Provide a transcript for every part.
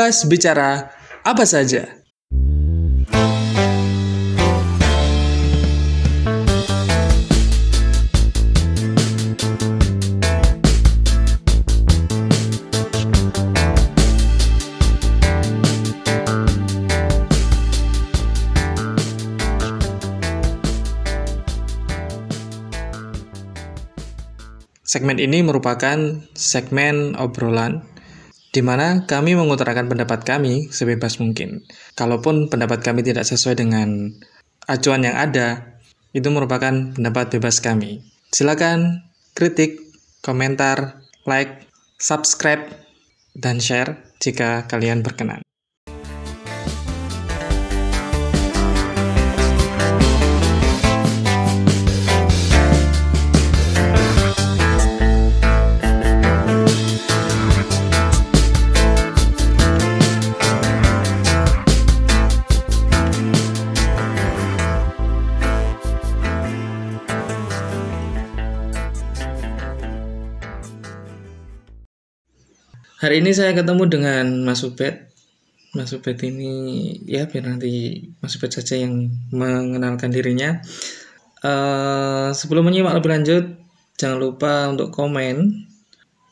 Bebas bicara apa saja. Segmen ini merupakan segmen obrolan di mana kami mengutarakan pendapat kami sebebas mungkin. Kalaupun pendapat kami tidak sesuai dengan acuan yang ada, itu merupakan pendapat bebas kami. Silakan kritik, komentar, like, subscribe, dan share jika kalian berkenan. Hari ini saya ketemu dengan Mas Ubed. Mas Ubed ini ya biar nanti Mas Ubed saja yang mengenalkan dirinya. Uh, sebelum menyimak lebih lanjut, jangan lupa untuk komen,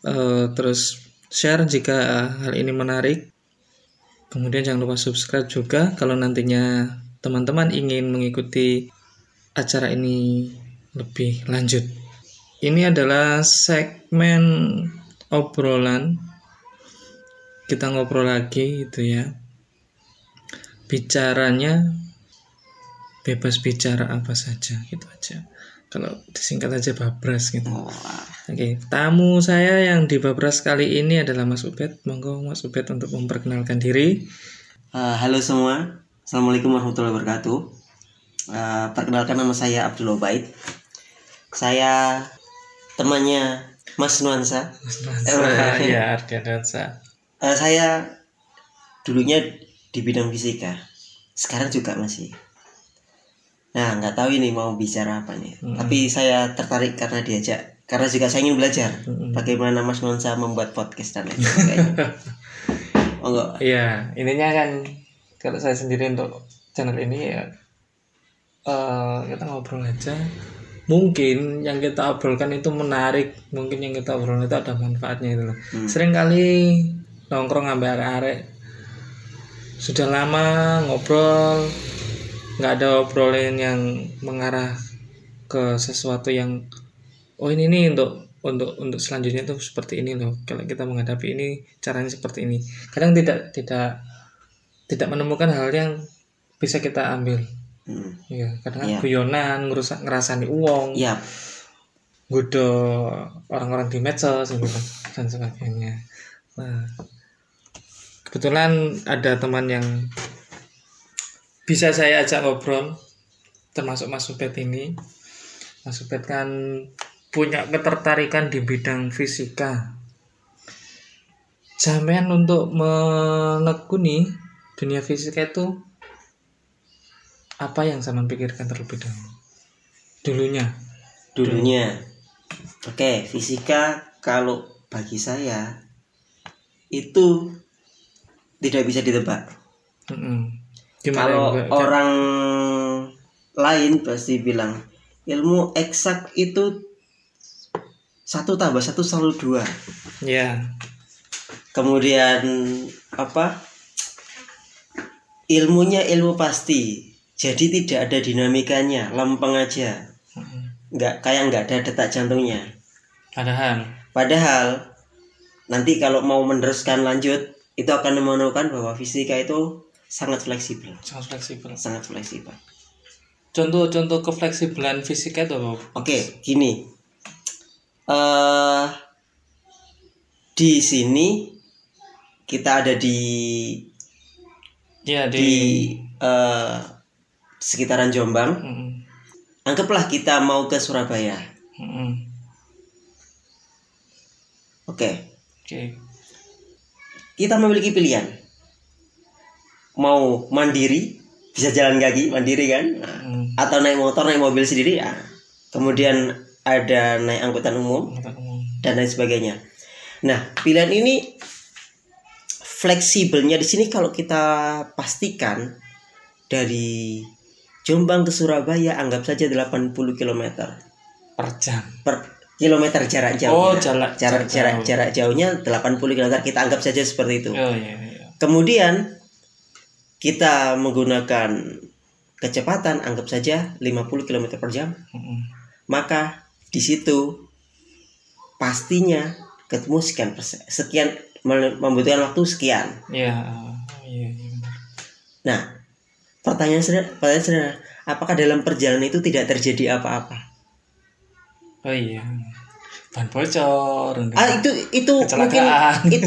uh, terus share jika hal ini menarik. Kemudian jangan lupa subscribe juga kalau nantinya teman-teman ingin mengikuti acara ini lebih lanjut. Ini adalah segmen obrolan kita ngobrol lagi gitu ya. Bicaranya bebas bicara apa saja gitu aja. Kalau disingkat aja babras gitu. Oh. oke tamu saya yang di babras kali ini adalah Mas Ubed. Monggo Mas Ubed untuk memperkenalkan diri. Uh, halo semua. Assalamualaikum warahmatullahi wabarakatuh. Uh, perkenalkan nama saya Abdul Obaid. Saya temannya Mas Nuansa. Mas Nuansa. Ya Ardian Nuansa uh, saya dulunya di bidang fisika sekarang juga masih nah nggak tahu ini mau bicara apa nih hmm. tapi saya tertarik karena diajak karena juga saya ingin belajar hmm. bagaimana Mas Nonsa membuat podcast dan lain sebagainya oh enggak iya intinya kan kalau saya sendiri untuk channel ini ya uh, kita ngobrol aja mungkin yang kita obrolkan itu menarik mungkin yang kita obrolkan itu ada manfaatnya itu loh hmm. sering kali nongkrong ngambil arek-arek sudah lama ngobrol nggak ada obrolan yang mengarah ke sesuatu yang oh ini nih untuk untuk untuk selanjutnya tuh seperti ini loh kalau kita menghadapi ini caranya seperti ini kadang tidak tidak tidak menemukan hal yang bisa kita ambil hmm. ya kadang yeah. guyonan ngerusak ngerasani uang yeah. gudo orang-orang di medsos gitu dan sebagainya nah kebetulan ada teman yang bisa saya ajak ngobrol termasuk Mas Ubed ini. Mas Ubed kan punya ketertarikan di bidang fisika. Jaman untuk menekuni dunia fisika itu apa yang sama pikirkan terlebih dahulu? Dulunya. Dulunya. Oke fisika kalau bagi saya itu tidak bisa ditebak. Mm-hmm. Kalau juga, orang lain pasti bilang ilmu eksak itu satu tambah satu selalu dua. Ya. Yeah. Kemudian apa? Ilmunya ilmu pasti. Jadi tidak ada dinamikanya, lempeng aja. Nggak kayak nggak ada detak jantungnya. Padahal. Padahal nanti kalau mau meneruskan lanjut itu akan menemukan bahwa fisika itu sangat fleksibel. Sangat fleksibel. Sangat fleksibel. Contoh-contoh kefleksibelan fisika itu apa? Oke, gini. Uh, di sini kita ada di ya di, di uh, sekitaran Jombang. Mm -hmm. Anggaplah kita mau ke Surabaya. Mm -hmm. Oke. Okay. Oke. Okay kita memiliki pilihan. Mau mandiri bisa jalan kaki mandiri kan? Hmm. atau naik motor naik mobil sendiri ya. Kemudian ada naik angkutan umum dan lain sebagainya. Nah pilihan ini fleksibelnya di sini kalau kita pastikan dari Jombang ke Surabaya anggap saja 80 km per jam. Per kilometer jarak jauh. Oh, jarak- jarak jarak jarak jauh. jarak jauhnya 80 km kita anggap saja seperti itu. oh iya iya Kemudian kita menggunakan kecepatan anggap saja 50 km per jam, Mm-mm. maka di situ pastinya ketemu sekian persen, sekian mem- membutuhkan waktu sekian. iya oh, iya iya benar. Nah, pertanyaan sederhana, pertanyaan sederhana, apakah dalam perjalanan itu tidak terjadi apa-apa? Oh iya ban bocor Ah itu itu mungkin it-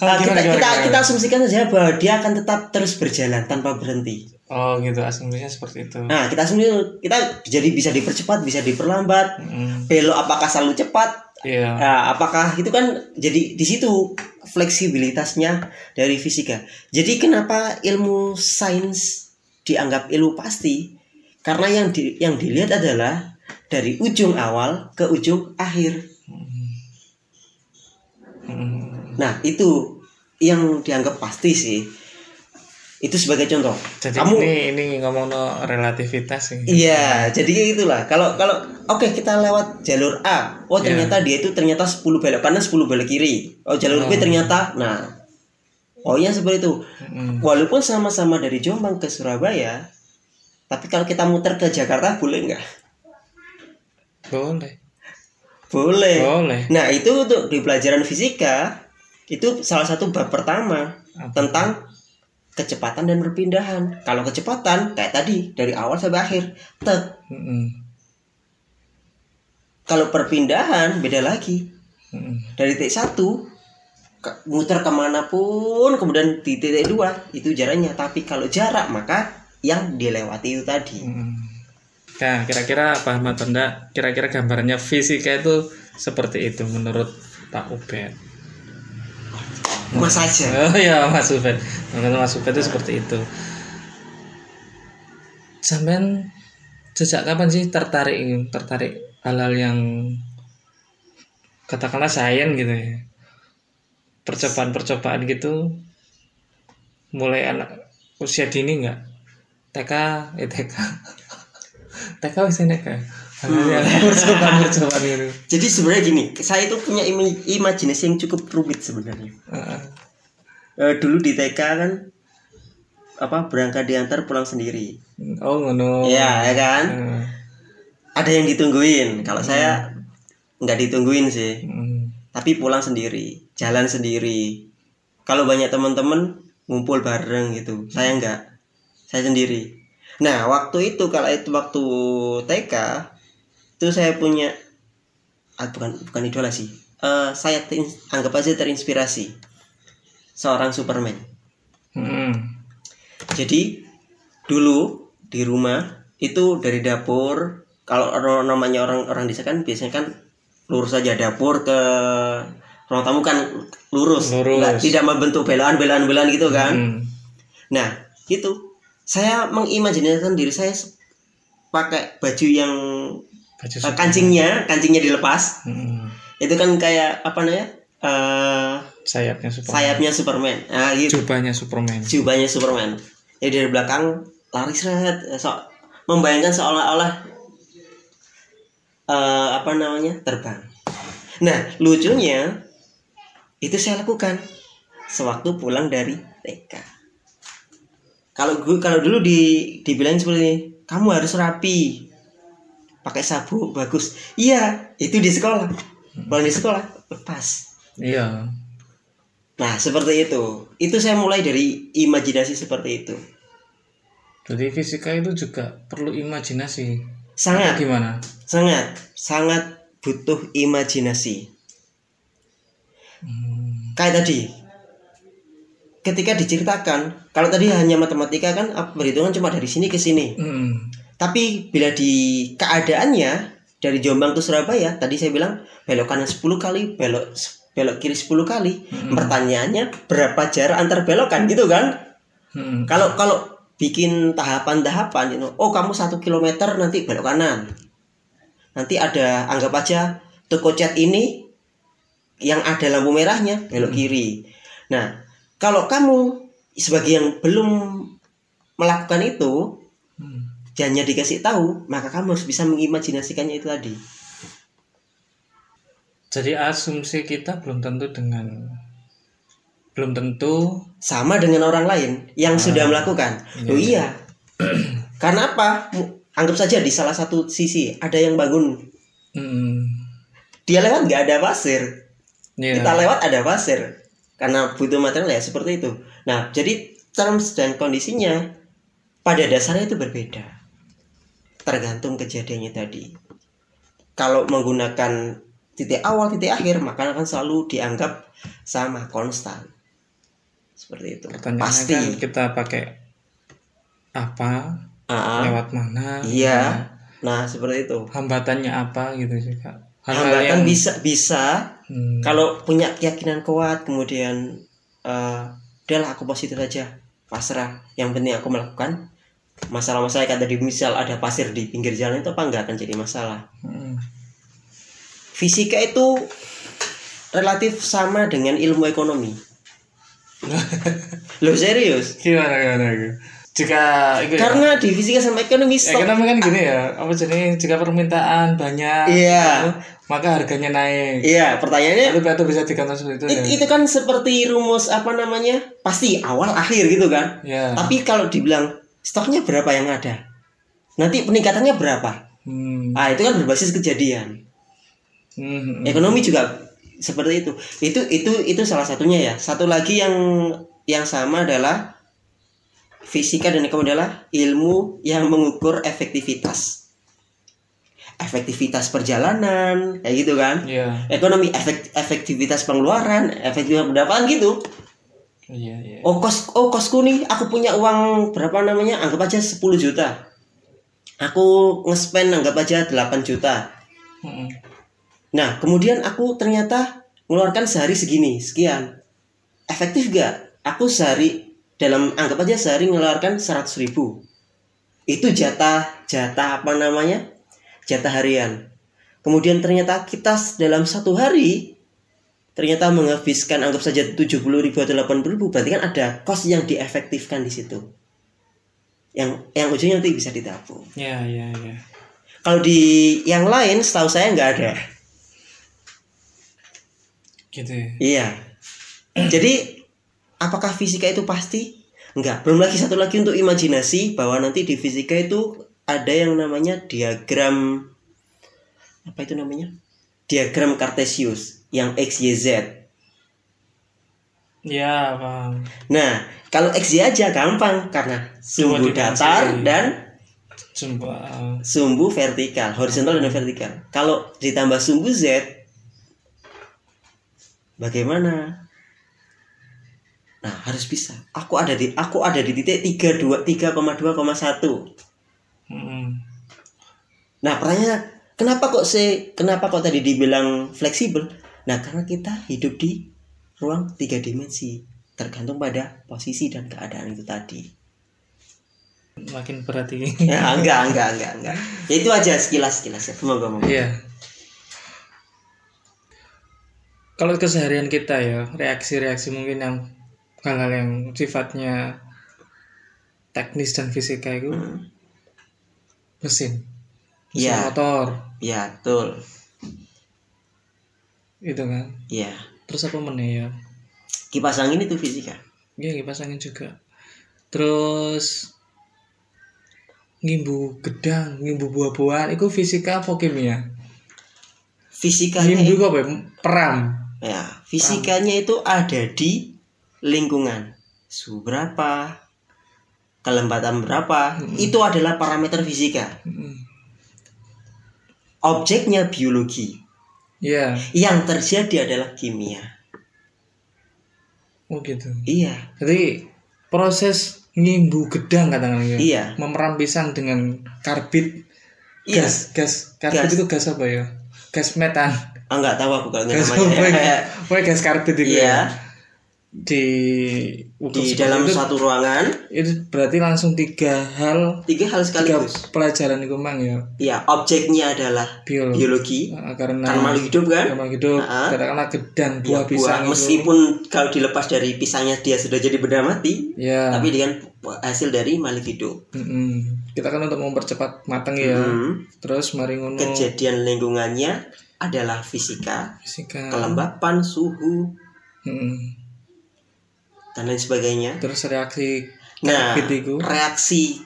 Oh, gimana, kita, gimana, kita gimana? kita asumsikan saja bahwa dia akan tetap terus berjalan tanpa berhenti. oh gitu asumsinya seperti itu Nah, kita asumsi kita jadi bisa dipercepat, bisa diperlambat. Mm, Belok apakah selalu cepat? iya Nah, apakah itu kan jadi di situ fleksibilitasnya dari fisika. Jadi kenapa ilmu sains dianggap ilmu pasti? Karena yang di, yang dilihat adalah dari ujung awal ke ujung akhir. Nah, itu yang dianggap pasti sih. Itu sebagai contoh. jadi Kamu ini ini ngomong no relativitas sih Iya, jadi itulah. Kalau kalau oke kita lewat jalur A. Oh, Iya. ternyata dia itu ternyata 10 belok kanan, 10 belok kiri. Oh, jalur B Oh. ternyata nah. Oh, iya seperti itu. Mm. Walaupun sama-sama dari Jombang ke Surabaya, tapi kalau kita muter ke Jakarta boleh nggak? Boleh Boleh. boleh Nah, itu untuk di pelajaran fisika itu salah satu bab pertama Apa? tentang kecepatan dan perpindahan. Kalau kecepatan kayak tadi dari awal sampai akhir, tek. Mm-mm. Kalau perpindahan beda lagi. Mm-mm. Dari titik satu ke- muter ke mana pun, kemudian di titik dua itu jaraknya. Tapi kalau jarak maka yang dilewati itu tadi. Mm. Nah, kira-kira paham atau enggak? Kira-kira gambarannya fisika itu seperti itu menurut Pak Ubed. Mas aja. Oh iya, Mas Ubed. Menurut Mas Ubed itu seperti itu. Sampai sejak kapan sih tertarik tertarik hal-hal yang katakanlah sains gitu ya? Percobaan-percobaan gitu mulai anak usia dini nggak? TK, eh TK. Wis TK. Percobaan-percobaan gitu. Jadi sebenarnya gini, saya itu punya imi- imajinasi yang cukup rumit sebenarnya. Heeh. Eh, dulu di TK kan apa berangkat diantar pulang sendiri. Oh ngono. Iya, ya kan? Heeh. Ada yang ditungguin. Kalau saya nggak ditungguin sih, Mm. tapi pulang sendiri, jalan sendiri. Kalau banyak teman-teman ngumpul bareng gitu, saya nggak, saya sendiri. Nah, waktu itu kalau itu waktu TK itu saya punya ah, bukan bukan idola sih. Eh, saya anggap aja terinspirasi seorang Superman. Mm. Jadi dulu di rumah itu dari dapur kalau namanya orang orang desa kan biasanya kan lurus saja dapur ke ruang tamu kan lurus, Lurus. Nggak- tidak membentuk belokan belokan belokan gitu kan. Mm. Nah itu saya mengimajinasikan diri saya pakai baju yang Baju eh, kancingnya kancingnya dilepas Mm. itu kan kayak apa namanya eh, Sayapnya Superman. sayapnya Superman nah gitu Jubahnya Superman. jubahnya Superman. Ya dari belakang lari seret, so, membayangkan seolah-olah eh, apa namanya terbang. Nah lucunya itu saya lakukan sewaktu pulang dari TK. Kalau gue kalau dulu di dibilang seperti ini, kamu harus rapi, pakai sabuk bagus. Iya itu di sekolah. Pulang di sekolah lepas. Iya. Nah seperti itu. Itu saya mulai dari imajinasi seperti itu. Jadi fisika itu juga perlu imajinasi. Sangat. Gimana? sangat sangat butuh imajinasi Hmm. kayak tadi ketika diceritakan kalau tadi hanya matematika kan ap- perhitungan cuma dari sini ke sini. Mm. tapi bila di keadaannya dari Jombang ke Surabaya tadi saya bilang belok kanan 10 kali belok belok kiri 10 kali. Mm. pertanyaannya berapa jarak antar belokan gitu kan? Mm. kalau kalau bikin tahapan-tahapan gitu, oh kamu satu kilometer nanti belok kanan. Nanti ada anggap aja toko cat ini yang ada lampu merahnya belok kiri. Nah kalau kamu sebagai yang belum melakukan itu Hmm. hanya dikasih tahu maka kamu harus bisa mengimajinasikannya itu tadi. Jadi asumsi kita belum tentu dengan belum tentu sama dengan orang lain yang sudah melakukan. Iya, oh iya. karena apa? Anggap saja di salah satu sisi ada yang bangun. Hmm, dia lewat nggak ada pasir. Ya, kita lewat ada pasir karena butuh material ya seperti itu. Nah jadi terms dan kondisinya pada dasarnya itu berbeda. Tergantung kejadiannya tadi. Kalau menggunakan titik awal titik akhir maka akan selalu dianggap sama konstan. Seperti itu. Pasti. kan kita pakai apa ah. lewat mana iya. nah seperti itu. Hambatannya apa gitu juga Hal-hal hambatan yang- bisa bisa hmm, kalau punya keyakinan kuat kemudian eh udahlah aku positif aja pasrah. Yang penting aku melakukan masalah-masalah kayak tadi misal ada pasir di pinggir jalan itu apa nggak akan jadi masalah. Hmm, fisika itu relatif sama dengan ilmu ekonomi. Lo serius? Gimana gimana gimana? jika itu ya, karena di fisika sama ekonomi ya, stok kenapa kan gini ya apa jadi jika permintaan banyak Iya. Maka harganya naik iya pertanyaannya lalu itu bisa seperti itu ya it- itu kan seperti rumus apa namanya pasti awal akhir gitu kan ya Tapi kalau dibilang stoknya berapa yang ada, nanti peningkatannya berapa? hmm, Ah itu kan berbasis kejadian. hmm, hmm. Ekonomi juga seperti itu. Itu itu itu salah satunya ya. Satu lagi yang yang sama adalah fisika dan ekonomi adalah ilmu yang mengukur efektivitas. Efektivitas perjalanan kayak gitu kan. ya Ekonomi efek, efektivitas pengeluaran, efektivitas pendapatan gitu. iya iya Oh kos oh kosku nih aku punya uang berapa namanya anggap aja 10 juta. Aku nge-spend anggap aja 8 juta. Hmm, Nah, kemudian aku ternyata mengeluarkan sehari segini, sekian. Efektif gak? Aku sehari dalam anggap aja sehari mengeluarkan 100 ribu. Itu jatah jatah apa namanya? Jatah harian. Kemudian ternyata kita dalam satu hari ternyata menghabiskan anggap saja 70 ribu atau 80 ribu berarti kan ada kos yang diefektifkan di situ. Yang yang ujungnya nanti bisa ditabung. Ya ya ya. Kalau di yang lain setahu saya nggak ada. Gitu ya. Iya. Jadi apakah fisika itu pasti? Enggak belum lagi satu lagi untuk imajinasi bahwa nanti di fisika itu ada yang namanya diagram apa itu namanya diagram Cartesius yang x y z ya paham Nah, kalau XY aja gampang karena sumbu datar dan Sumpah uh, sumbu vertikal, horizontal dan vertikal. Kalau ditambah sumbu Z bagaimana? Nah, harus bisa. Aku ada di aku ada di titik 32 3,2,1. Nah, pertanyaannya kenapa kok se kenapa kok tadi dibilang fleksibel? Nah, karena kita hidup di ruang tiga dimensi, tergantung pada posisi dan keadaan itu tadi. makin berat ini ya enggak enggak enggak enggak ya itu aja sekilas sekilas ya semoga mau Iya. Kalau keseharian kita ya, reaksi-reaksi mungkin yang hal-hal yang sifatnya teknis dan fisika itu Hmm. mesin, mesin Iya. motor, ya betul itu kan. ya Terus apa meneh ya? kipas angin itu fisika Iya kipas angin juga. Terus ngimbu gedang, ngimbu buah-buahan, itu fisika apa kimia? fisikanya Ngimbu apa? ya? Peram. ya fisikanya itu ada di lingkungan suhu berapa kelembatan berapa itu adalah parameter fisika Mm. Objeknya biologi Iya, yang terjadi adalah kimia oh gitu. iya Jadi proses ngimbu gedang katakan ya. Iya. Memeram pisang dengan karbit iya gas gas karbit Gas. itu gas apa ya? Gas metan. ah nggak tahu aku kalau nggak Gas namanya ya? Pokoknya gas karbit itu Iya. ya. Di di dalam itu, suatu ruangan. itu berarti langsung tiga hal tiga hal tiga sekaligus pelajaran itu mang ya? Ya objeknya adalah biologi, biologi. Karena karena makhluk hidup kan? karena hidup Ah. katakanlah gedang Ya, buah pisang itu. meskipun kalau dilepas dari pisangnya dia sudah jadi benda mati ya tapi dia kan hasil dari makhluk hidup. Mm-mm. kita kan untuk mempercepat matang ya. Hmm. terus mari ngono. Kejadian lingkungannya adalah fisika. Fisika. Kelembapan suhu. Dan lain sebagainya terus reaksi nah itu reaksi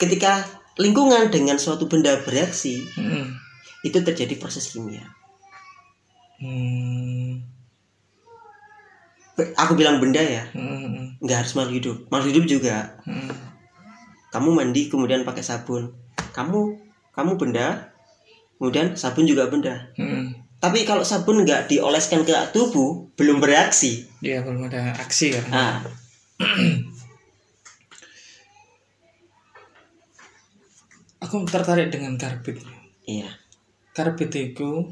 ketika lingkungan dengan suatu benda bereaksi Mm-mm. itu terjadi proses kimia Hmm. Aku bilang benda ya Mm-mm. nggak harus makhluk hidup makhluk hidup juga Mm-mm. kamu mandi kemudian pakai sabun kamu kamu benda kemudian sabun juga benda Mm-mm. Tapi kalau sabun nggak dioleskan ke tubuh belum bereaksi. Iya belum ada aksi kan. Nah. Aku tertarik dengan karbit. Iya. Karbit itu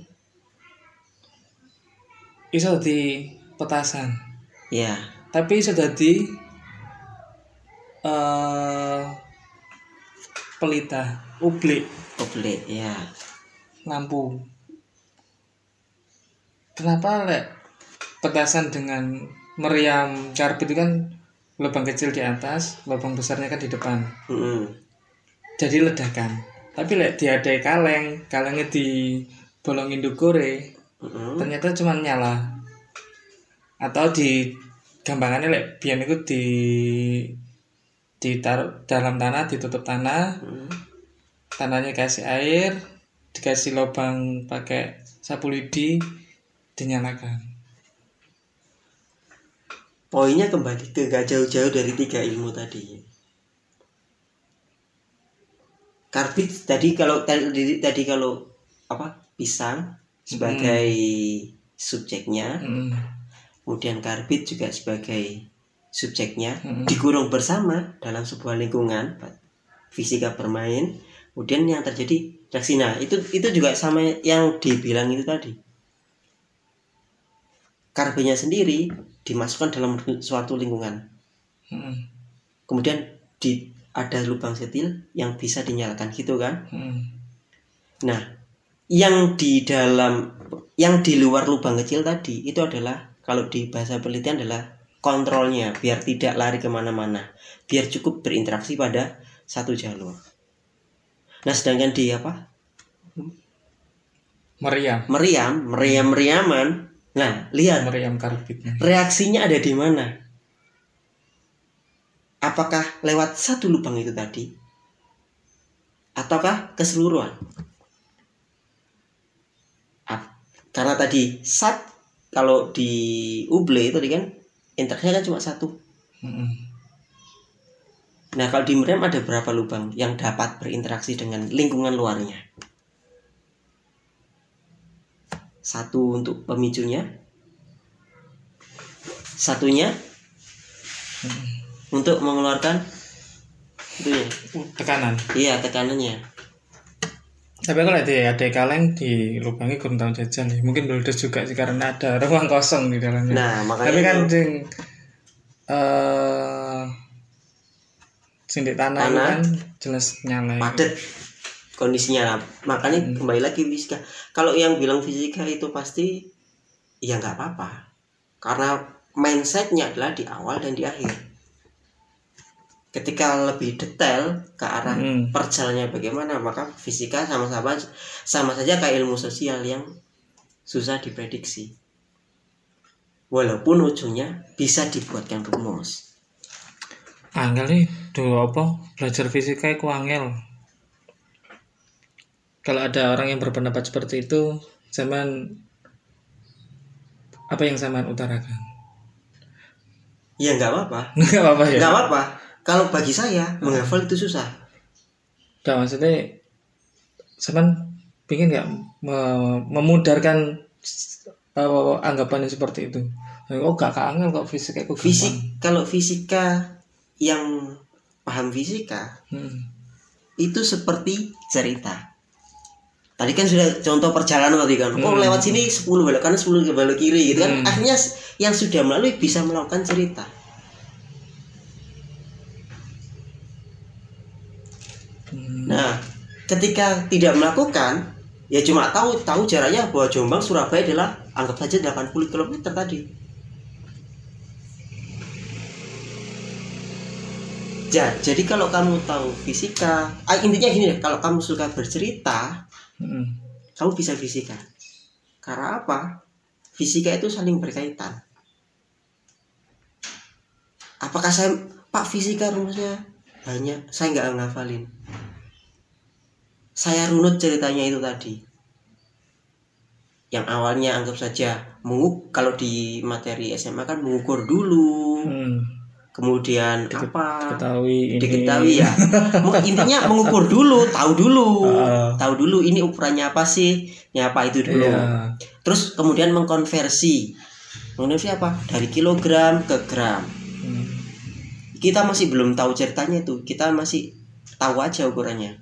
iso di petasan. Iya. Tapi iso dadi eh pelita ublik. Oblet ya lampu kenapa lek petasan dengan meriam karbit itu kan lubang kecil di atas lubang besarnya kan di depan Mm-mm. jadi ledakan tapi lek diadai kaleng kalengnya di bolongin dukure Mm-mm. ternyata cuma nyala atau di gampangannya lek biar itu di ditaruh dalam tanah ditutup tanah Mm. tanahnya kasih air dikasih lubang pakai sapu lidi dinyalakan poinnya kembali ke gak jauh-jauh dari tiga ilmu tadi. Karbit tadi kalau tadi tadi kalau apa pisang sebagai subjeknya. Mm, kemudian karbit juga sebagai subjeknya. Mm. dikurung bersama dalam sebuah lingkungan fisika bermain. Kemudian yang terjadi reaksi. Nah itu itu juga sama yang dibilang itu tadi karbitnya sendiri dimasukkan dalam suatu lingkungan. Mm, kemudian di ada lubang setil yang bisa dinyalakan gitu kan? Mm, nah yang di dalam yang di luar lubang kecil tadi itu adalah kalau di bahasa penelitian adalah kontrolnya biar tidak lari ke mana-mana biar cukup berinteraksi pada satu jalur. Nah sedangkan di apa? Meriam. Meriam meriam meriaman nah lihat. Meriam karbitnya reaksinya ada di mana? Apakah lewat satu lubang itu tadi? Ataukah keseluruhan? Karena tadi sat kalau di uble itu tadi kan interaksinya kan cuma satu. Nah kalau di meriam ada berapa lubang yang dapat berinteraksi dengan lingkungan luarnya satu untuk pemicunya. Satunya untuk mengeluarkan itunya. Tekanan. Iya tekanannya. Tapi kalau ada ada kaleng di lubangnya kurang tahu jajan nih mungkin meledos juga sih karena ada ruang kosong di dalamnya. Nah makanya tapi kan itu- sing eh sing di tanah, itu Tanah. kan jelas nyala itu. Kondisinya makanya Hmm. kembali lagi fisika kalau yang bilang fisika itu pasti ya nggak apa-apa. Karena mindsetnya adalah di awal dan di akhir. Ketika lebih detail ke arah Hmm. perjalanannya bagaimana maka fisika sama-sama sama saja kayak ilmu sosial yang susah diprediksi. Walaupun ujungnya bisa dibuatkan rumus. Angel nih dulu apa? Belajar fisika itu angel kalau ada orang yang berpendapat seperti itu zaman apa yang zaman utarakan? Ya nggak apa-apa. Nggak apa-apa ya? Nggak apa-apa. Kalau bagi saya menghafal itu susah. Nggak maksudnya zaman pingin nggak me- memudarkan uh, anggapannya seperti itu? Oh gak keangel kok fisika gampang. fisik kalau fisika yang paham fisika Hmm. itu seperti cerita tadi kan sudah contoh perjalanan tadi kan oh Hmm. lewat sini 10 belok kanan 10 ke belok kiri gitu kan Hmm. akhirnya yang sudah melalui bisa melakukan cerita Hmm. nah ketika tidak melakukan ya cuma tahu tahu jaraknya bahwa Jombang Surabaya adalah anggap saja 80 km tadi Ja, jadi kalau kamu tahu fisika ah, intinya gini deh kalau kamu suka bercerita Hmm. kamu bisa fisika. Karena apa? Fisika itu saling berkaitan. Apakah saya pak fisika rumusnya? Banyak. Saya nggak ngafalin. Saya runut ceritanya itu tadi. Yang awalnya anggap saja menguk kalau di materi SMA kan mengukur dulu. Hmm. Kemudian Dikit- apa Ketahui ini. diketahui ya. Intinya mengukur dulu tahu dulu. Ah. tahu dulu ini ukurannya apa sih ya apa itu dulu. Iya. terus kemudian mengkonversi. Mengkonversi apa? Dari kilogram ke gram. Hmm. kita masih belum tahu ceritanya itu. Kita masih tahu aja ukurannya.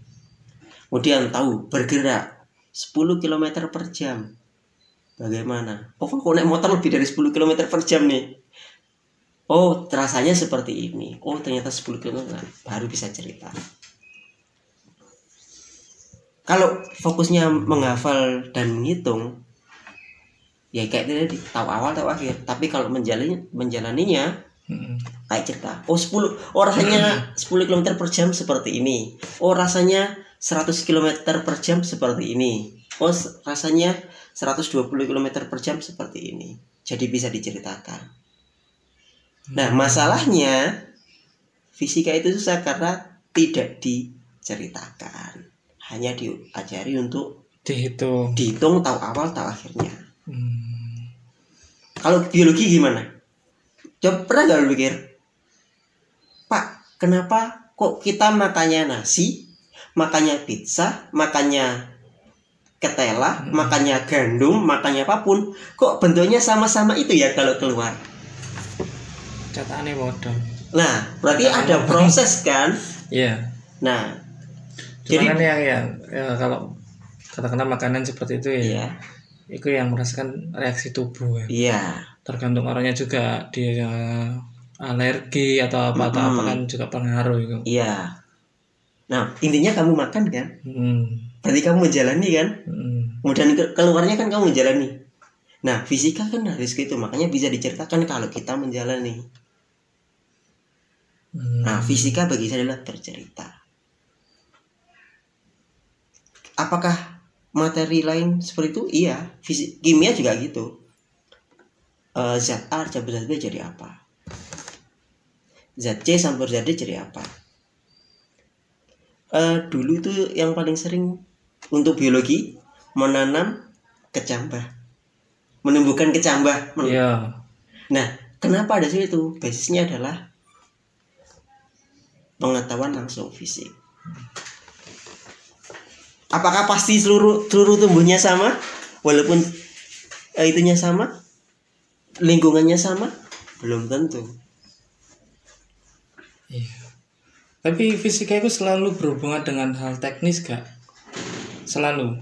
Kemudian tahu bergerak 10 km per jam. Bagaimana? Oh kok naik motor lebih dari 10 km per jam nih oh rasanya seperti ini. Oh ternyata 10 km baru bisa cerita. Kalau fokusnya menghafal dan menghitung ya kayak tadi tahu awal tahu akhir. Tapi kalau menjalani menjalaninya Hmm. kayak cerita. Oh 10 oh rasanya 10 km per jam seperti ini. Oh rasanya 100 km per jam seperti ini. Oh rasanya 120 km per jam seperti ini. Jadi bisa diceritakan nah masalahnya fisika itu susah karena tidak diceritakan hanya diajari untuk Dihitung. dihitung tahu awal tahu akhirnya Hmm. Kalau biologi gimana? Coba pernah gak lu pikir? Pak, kenapa kok kita makannya nasi, makannya pizza, makannya ketela, Hmm. makannya gandum, makannya apa pun, kok bentuknya sama-sama itu ya kalau keluar? Catatannya bodoh. Nah, berarti ada apa? proses kan? Iya. Nah, Cuma Jadi- kan yang, yang ya, kalau katakanlah makanan seperti itu ya, iya, itu yang merasakan reaksi tubuh ya. iya, Tergantung orangnya juga dia alergi atau apa atau apa Mm-mm. kan juga pengaruh itu. iya. Nah, intinya kamu makan kan? Hmm. Berarti kamu menjalani kan? Hmm. kemudian ke- keluarnya kan kamu menjalani nah fisika kan harus gitu makanya bisa diceritakan kalau kita menjalani Hmm. nah fisika bagi saya adalah bercerita. Apakah materi lain seperti itu? Iya fisik kimia juga gitu. Eh, zat A campur zat B jadi apa? Zat C campur zat D jadi apa? Eh, dulu itu yang paling sering untuk biologi menanam kecambah. Menumbuhkan kecambah. Men- Iya. Nah, kenapa ada situ? Basisnya adalah pengetahuan langsung fisik. Apakah pasti seluruh seluruh tumbuhnya sama? Walaupun eh, itunya sama? Lingkungannya sama? Belum tentu. Iya. Tapi fisika itu selalu berhubungan dengan hal teknis gak? Selalu.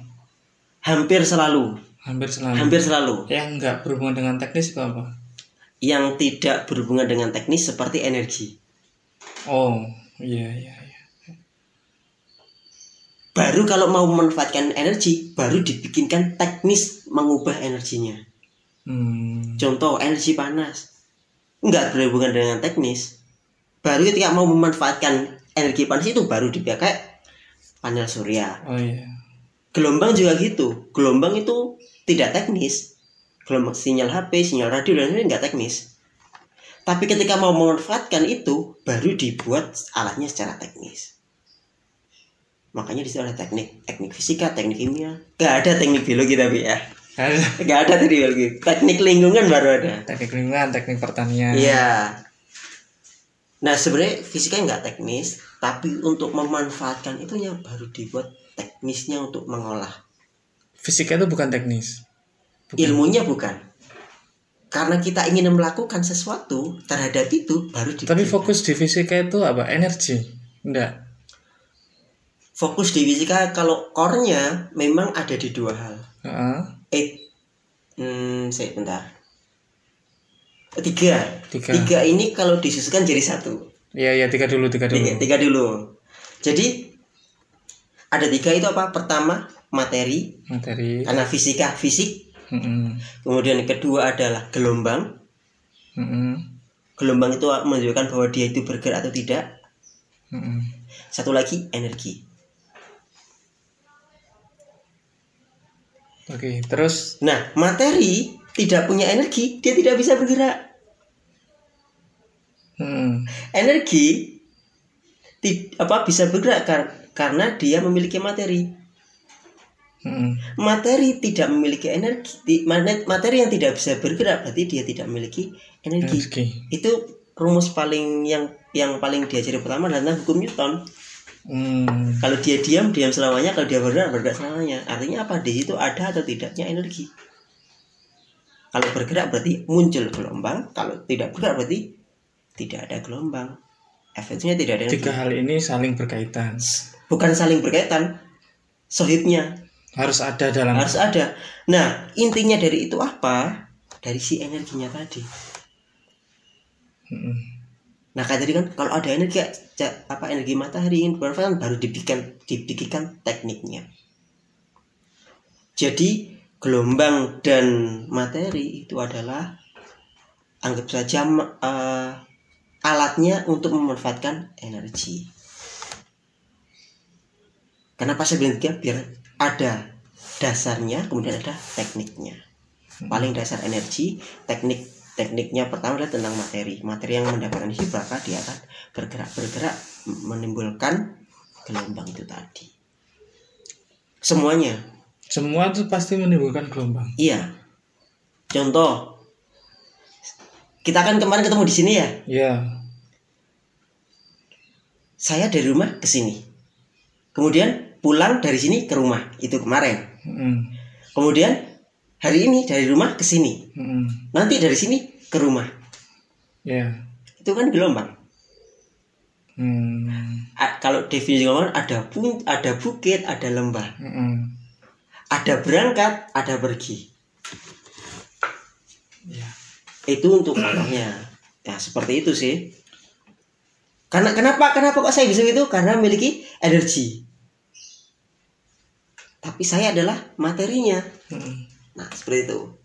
Hampir selalu, Hampir selalu. hampir selalu. Yang enggak berhubungan dengan teknis itu apa? Yang tidak berhubungan dengan teknis seperti energi. Oh, iya iya iya. Baru kalau mau memanfaatkan energi, baru dibikinkan teknis mengubah energinya. Hmm. Contoh energi panas nggak berhubungan dengan teknis. Baru ketika mau memanfaatkan energi panas itu baru dipakai panel surya. Oh iya. Gelombang juga gitu. Gelombang itu tidak teknis. Gelombang sinyal HP, sinyal radio dan lain-lain nggak teknis. Tapi ketika mau memanfaatkan itu baru dibuat alatnya secara teknis. Makanya di situ ada teknik, teknik fisika, teknik kimia. Gak ada teknik biologi tapi ya. Gak ada teknik biologi. Teknik lingkungan baru ada. teknik lingkungan, teknik pertanian. Iya. Nah sebenarnya fisika nggak teknis, tapi untuk memanfaatkan itunya baru dibuat teknisnya untuk mengolah. Fisika itu bukan teknis. Bukan. Ilmunya bukan. Karena kita ingin melakukan sesuatu terhadap itu baru Tapi dibikinkan. fokus di fisika itu apa? Energi. Enggak. fokus di fisika kalau core-nya memang ada di dua hal. Heeh. Eh, hmm, saya bentar. Tiga. Tiga. Tiga ini kalau disusunkan jadi satu. Iya iya tiga dulu tiga dulu. Tiga, tiga dulu. Jadi ada tiga itu apa? Pertama materi Materi. karena fisika fisik. Heeh. Kemudian kedua adalah gelombang. Heeh. Gelombang itu menunjukkan bahwa dia itu bergerak atau tidak. Heeh. Satu lagi energi. Oke, terus Nah, materi tidak punya energi, dia tidak bisa bergerak. hmm, Energi apa bisa bergerak kar- karena dia memiliki materi. Hmm, Materi tidak memiliki energi. Materi yang tidak bisa bergerak berarti dia tidak memiliki energi. energi. Itu rumus paling yang yang paling diajari pertama adalah hukum Newton. Hmm, Kalau dia diam, diam selamanya. Kalau dia bergerak, bergerak selamanya. Artinya apa? Di situ ada atau tidaknya energi. Kalau bergerak berarti muncul gelombang. Kalau tidak bergerak berarti tidak ada gelombang. Efeknya tidak ada energi. tiga hal ini saling berkaitan. Bukan saling berkaitan. Sohibnya Harus ada dalam harus ada. Nah, intinya dari itu apa? Dari si energinya tadi. Hmm, Nah, kayak tadi kan kalau ada energi apa energi matahari ingin bermanfaat baru dibikin dibikinkan tekniknya. Jadi gelombang dan materi itu adalah anggap saja eh, alatnya untuk memanfaatkan energi. Kenapa saya bilang tiga? Biar ada dasarnya, kemudian ada tekniknya. Paling dasar energi, teknik tekniknya pertama adalah tentang materi. Materi yang mendapatkan energi maka dia akan bergerak-bergerak menimbulkan gelombang itu tadi. Semuanya, semua itu pasti menimbulkan gelombang. iya. Contoh, kita kan kemarin ketemu di sini ya. Ya, Saya dari rumah ke sini. Kemudian pulang dari sini ke rumah itu kemarin. hmm, Kemudian hari ini dari rumah ke sini. hmm, Nanti dari sini ke rumah. ya, Itu kan gelombang. hmm, A- kalau definisi gelombang ada pun ada bukit, ada lembah, hmm, ada berangkat, ada pergi. ya, Itu untuk contohnya. Ya seperti itu sih. Karena kenapa kenapa kok saya bisa gitu? Karena memiliki energi. Tapi saya adalah materinya. hmm. Nah seperti itu.